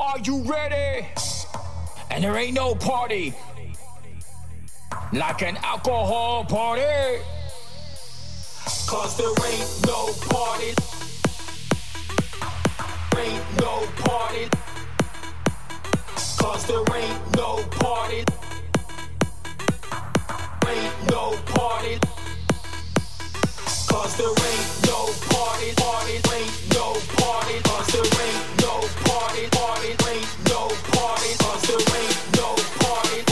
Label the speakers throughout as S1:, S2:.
S1: Are you ready? And there ain't no party like an alcohol party. Cause there ain't no party. Ain't no party. Cause there ain't no party. Ain't no party. Cause there ain't no party, party, ain't party, party, ain't no party, cause there ain't no party.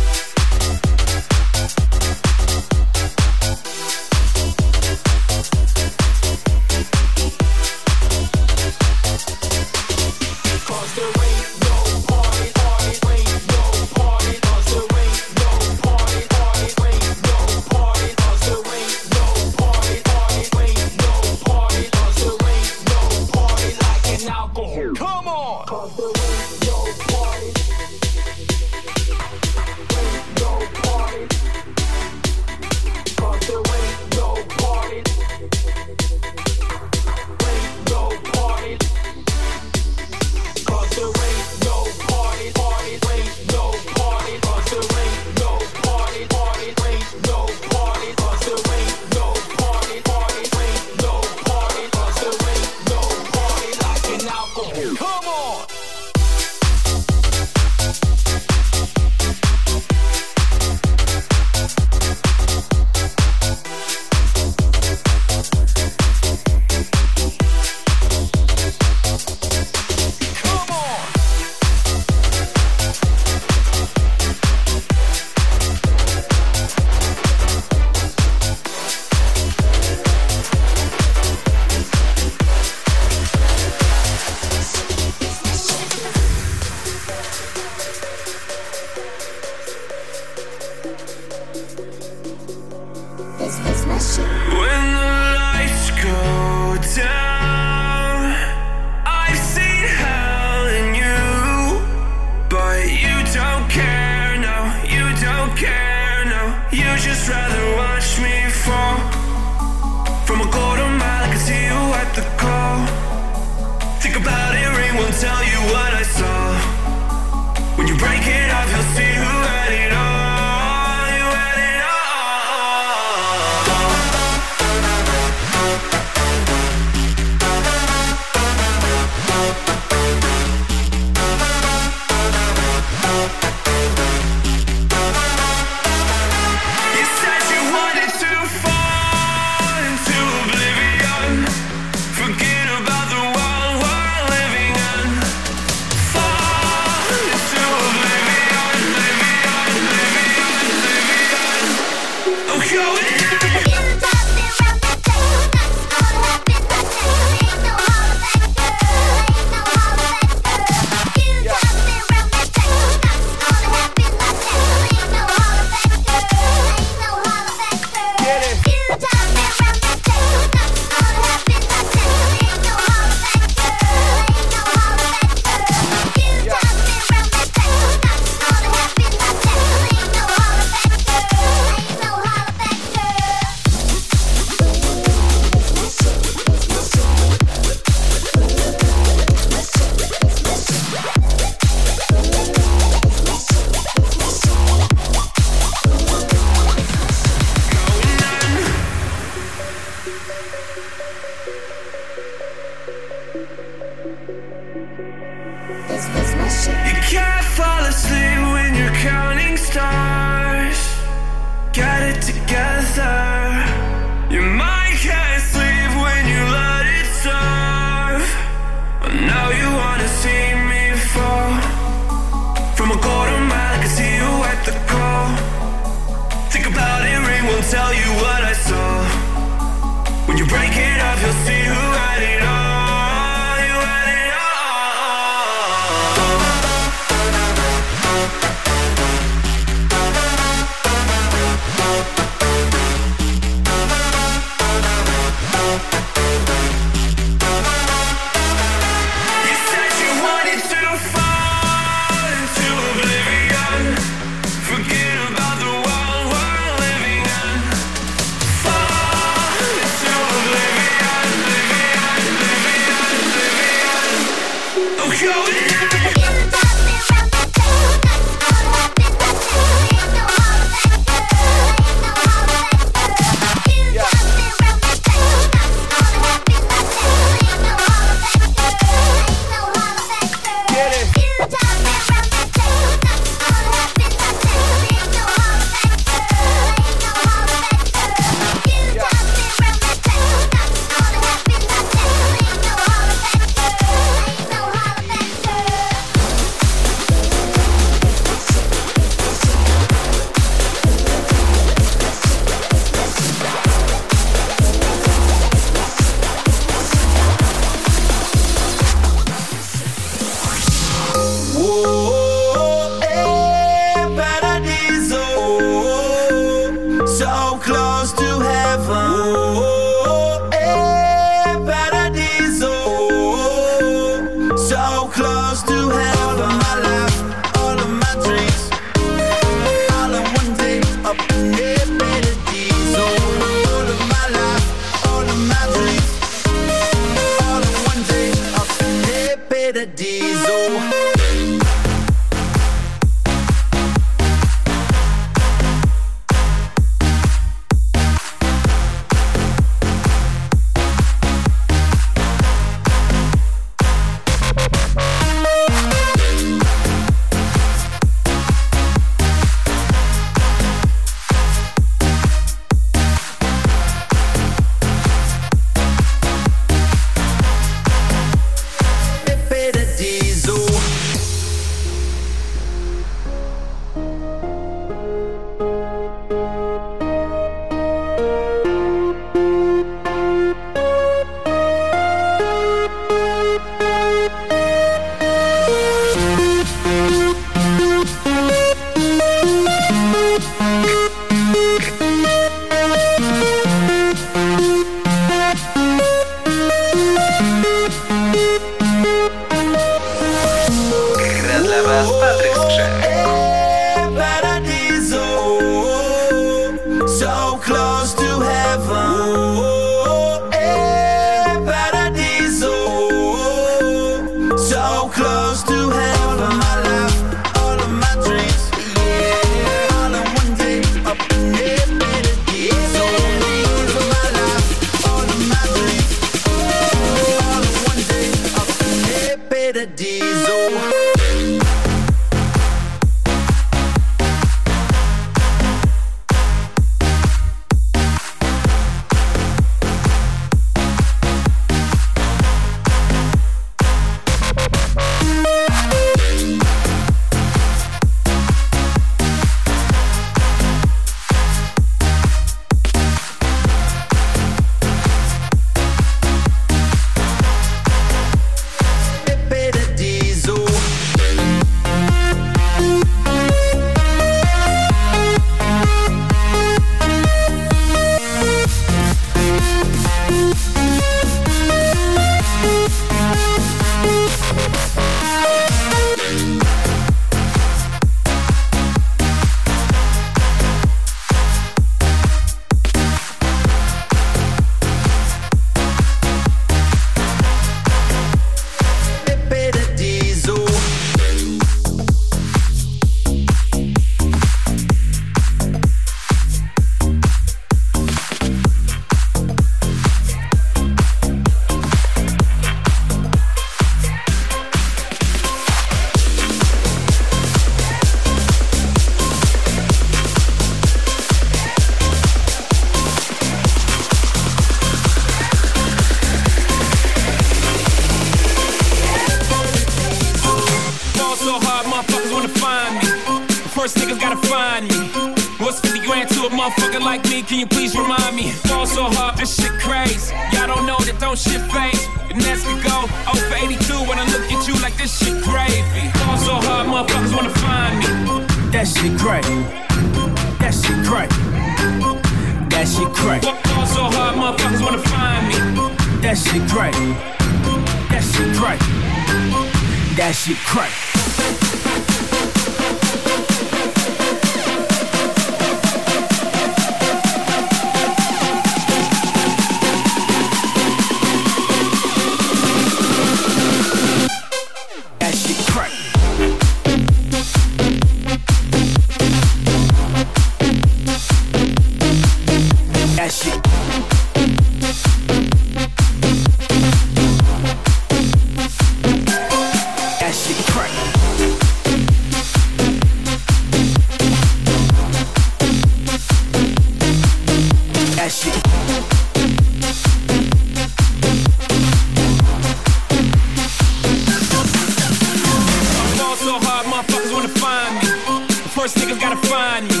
S2: First niggas gotta find me.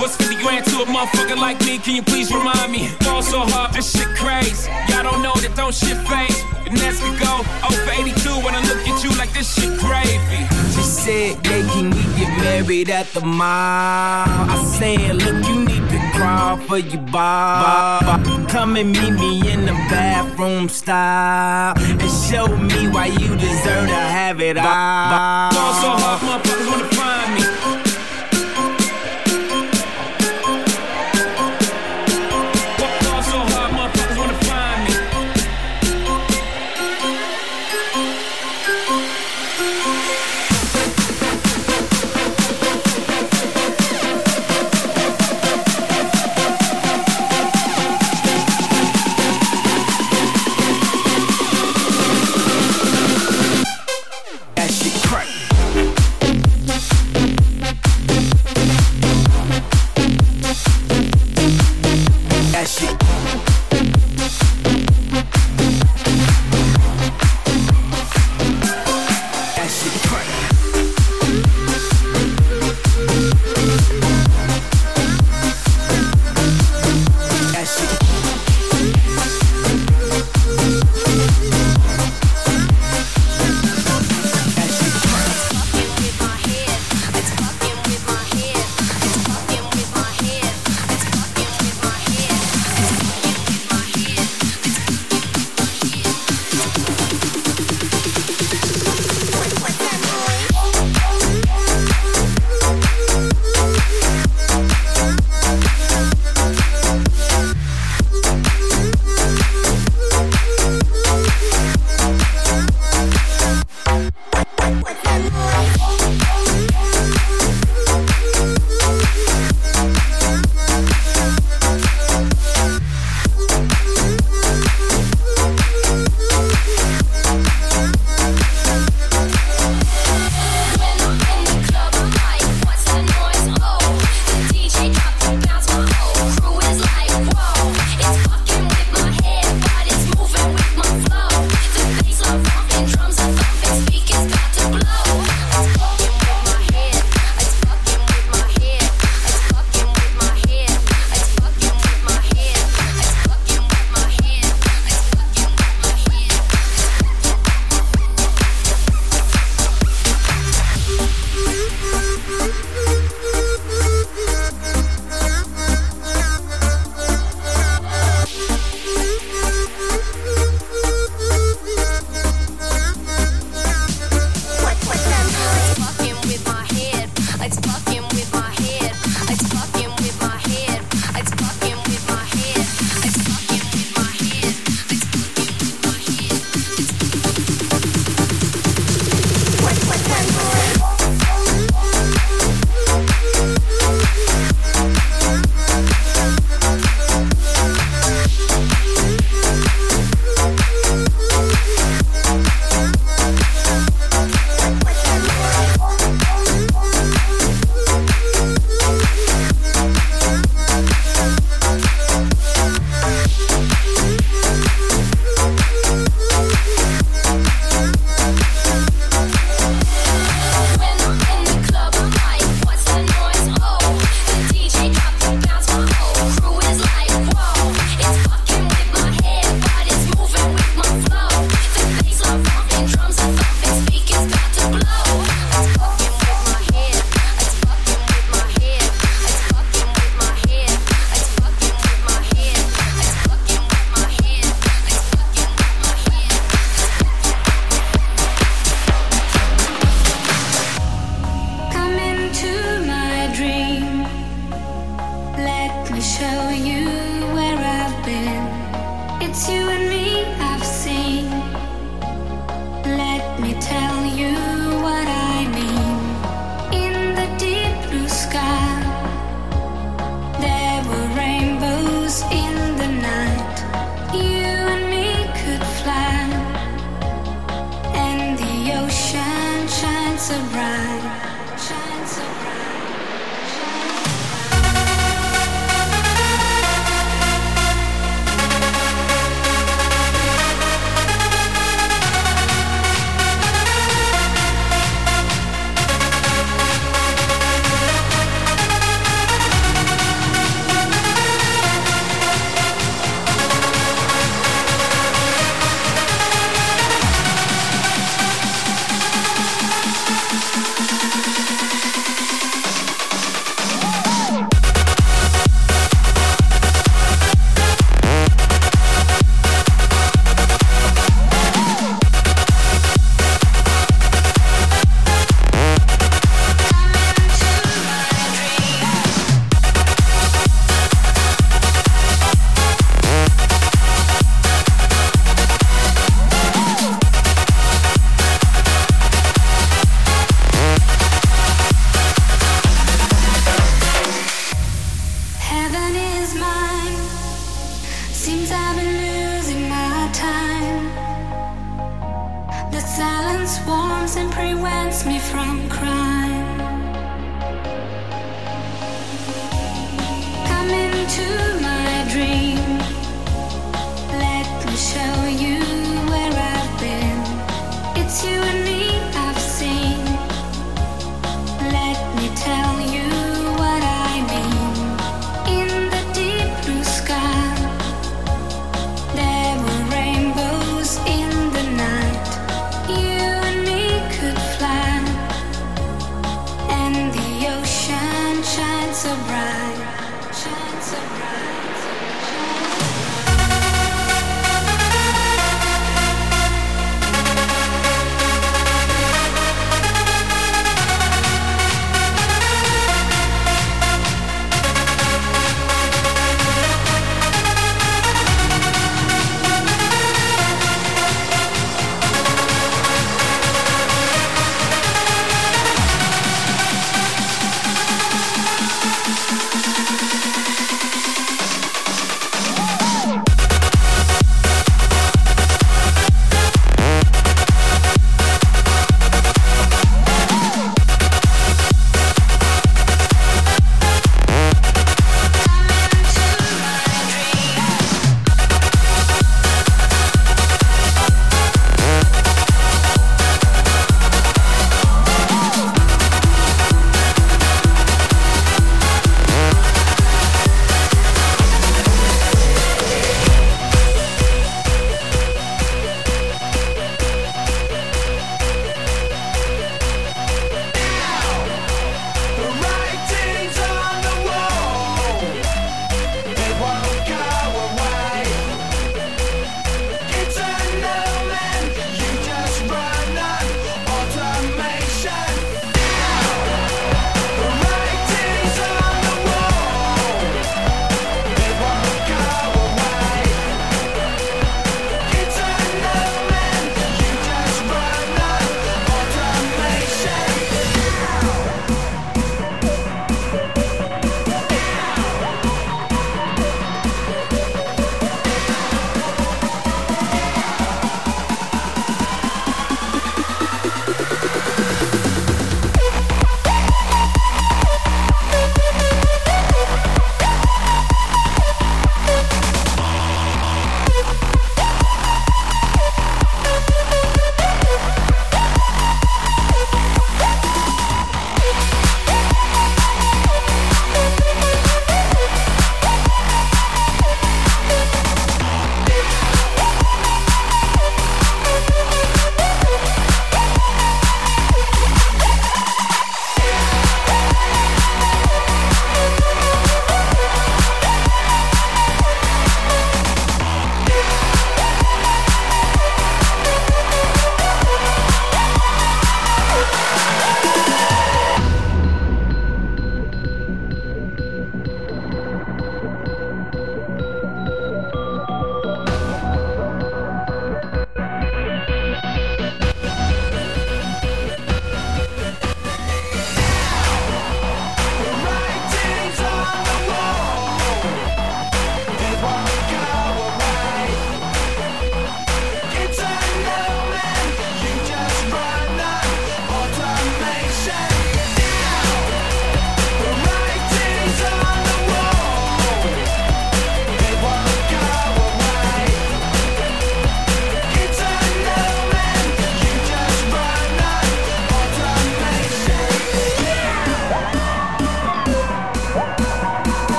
S2: What's 50 grand to a motherfucker like me? Can you please remind me? Fall so hard, this shit crazy. Y'all don't know that don't shit phase. And that's we go 0 for 82 when I look at you like this shit gravy. She said, yeah, can we get married at the mall? I said, look, you need to crawl for your bar. Come and meet me in the bathroom style and show me why you deserve to have it all. Fall so hard, motherfuckers wanna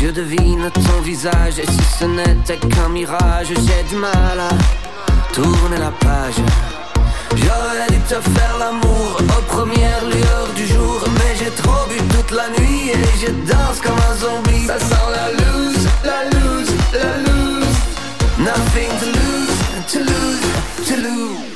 S3: Je devine ton visage et si ce n'était qu'un mirage, j'ai du mal à tourner la page. J'aurais dû te faire l'amour aux premières lueurs du jour, mais j'ai trop bu toute la nuit et je danse comme un zombie. Ça sent la loose, la loose, la loose. Nothing to lose, to lose, to lose.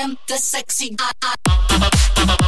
S4: am the sexy. I, I.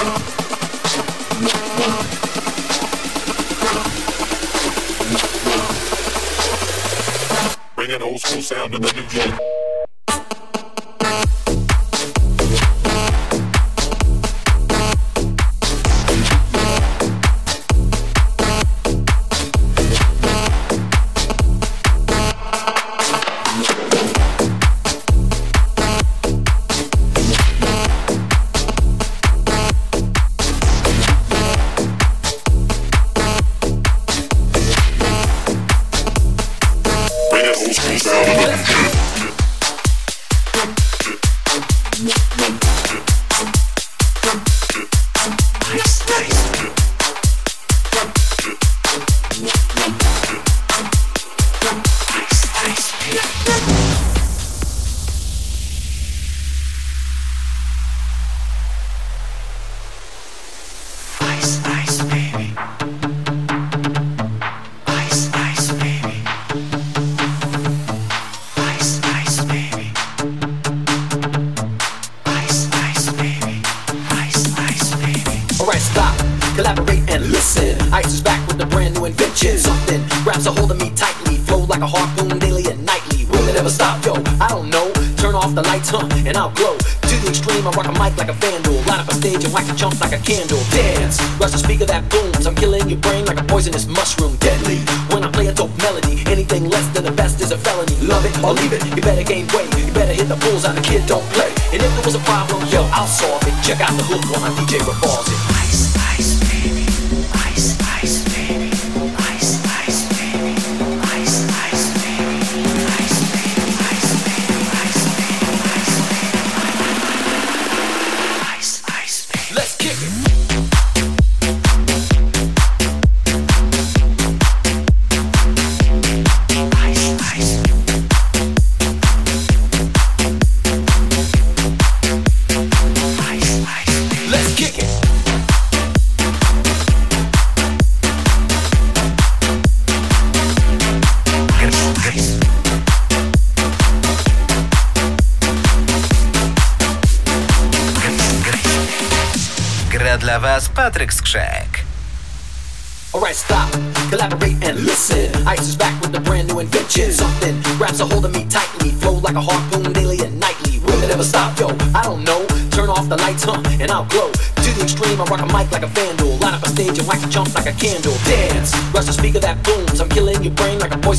S5: Bring
S6: an old school sound to the new
S7: gen.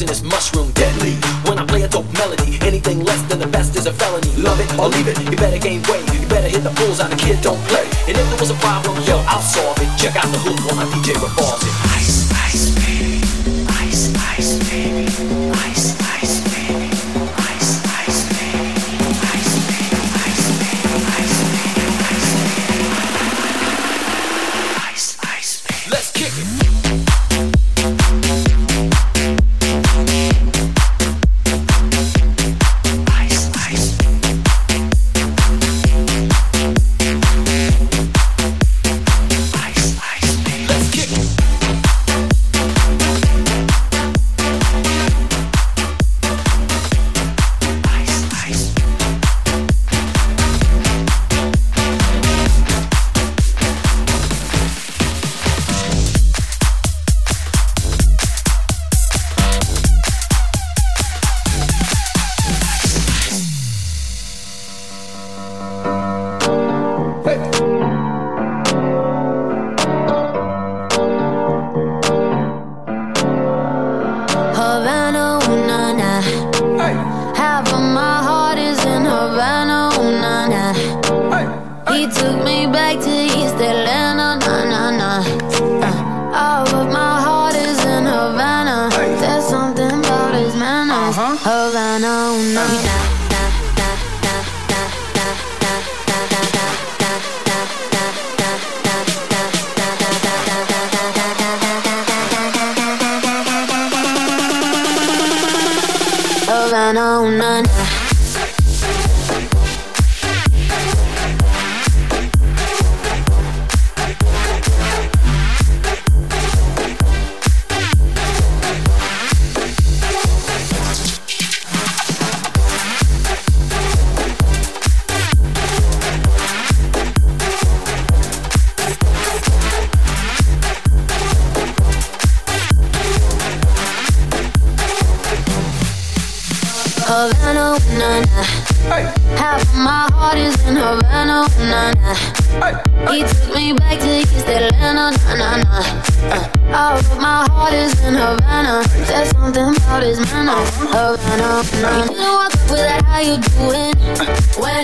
S7: poison mushroom deadly. When I play a dope melody, anything less than the best is a felony. Love it or leave it, you better gain weight, you better hit the pool's out the kid, don't play.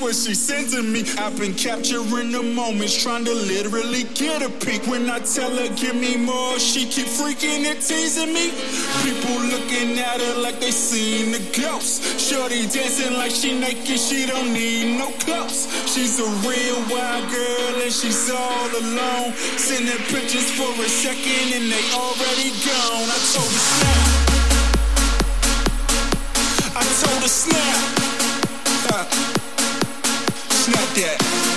S8: what she sending me. I've been capturing the moments, trying to literally get a peek. When I tell her, give me more, she keep freaking and teasing me. People looking at her like they seen a ghost. Shorty dancing like she naked, she don't need no clothes. She's a real wild girl and she's all alone. Sending pictures for a second and they already gone. I told her snap. I told her snap
S9: yet.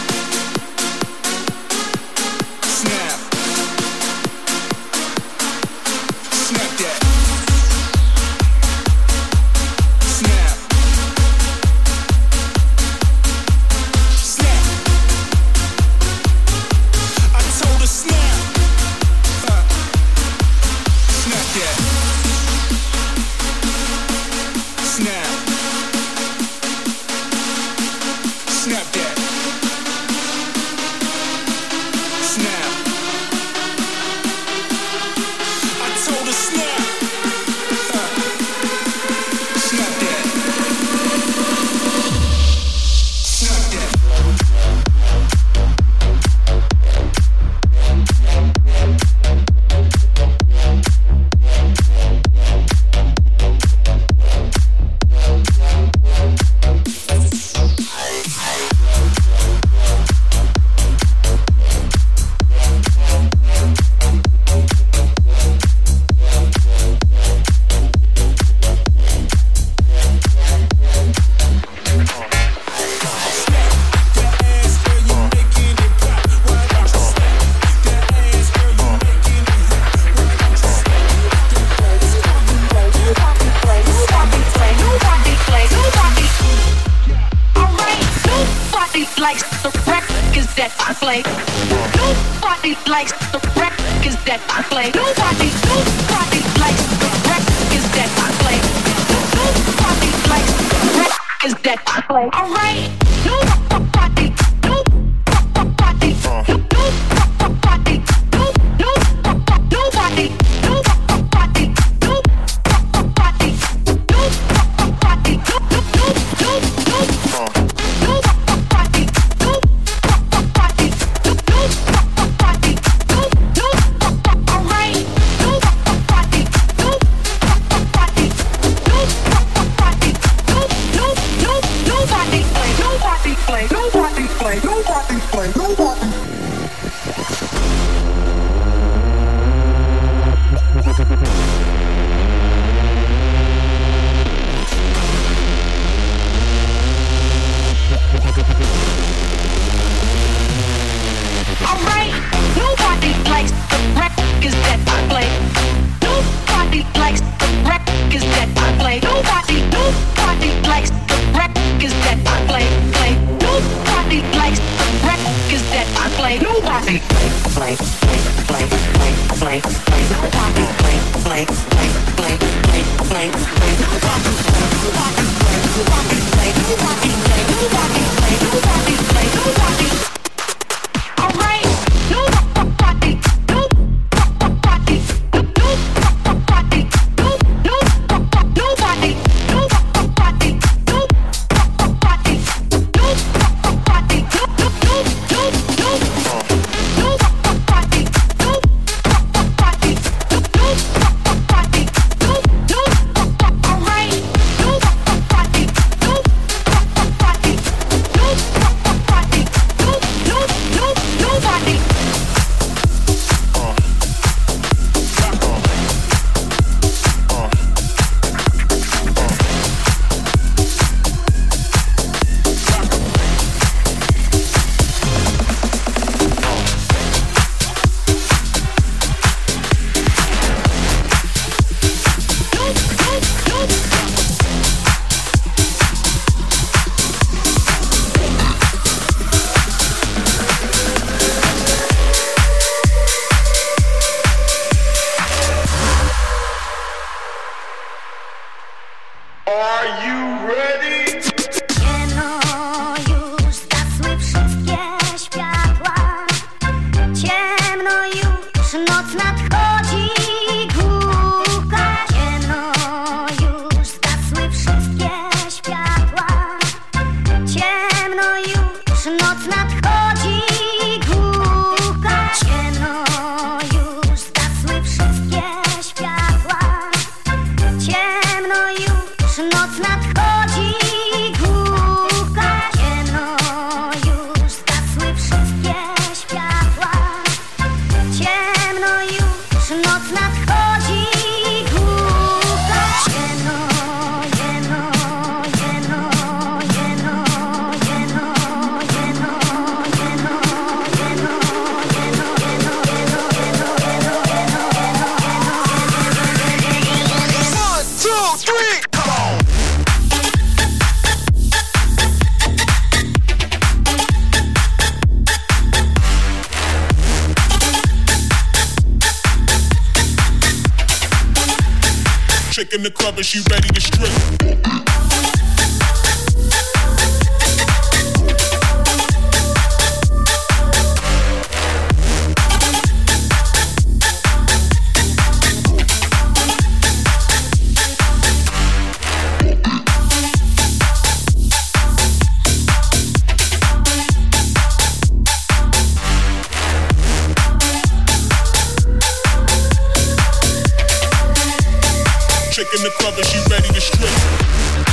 S9: Ready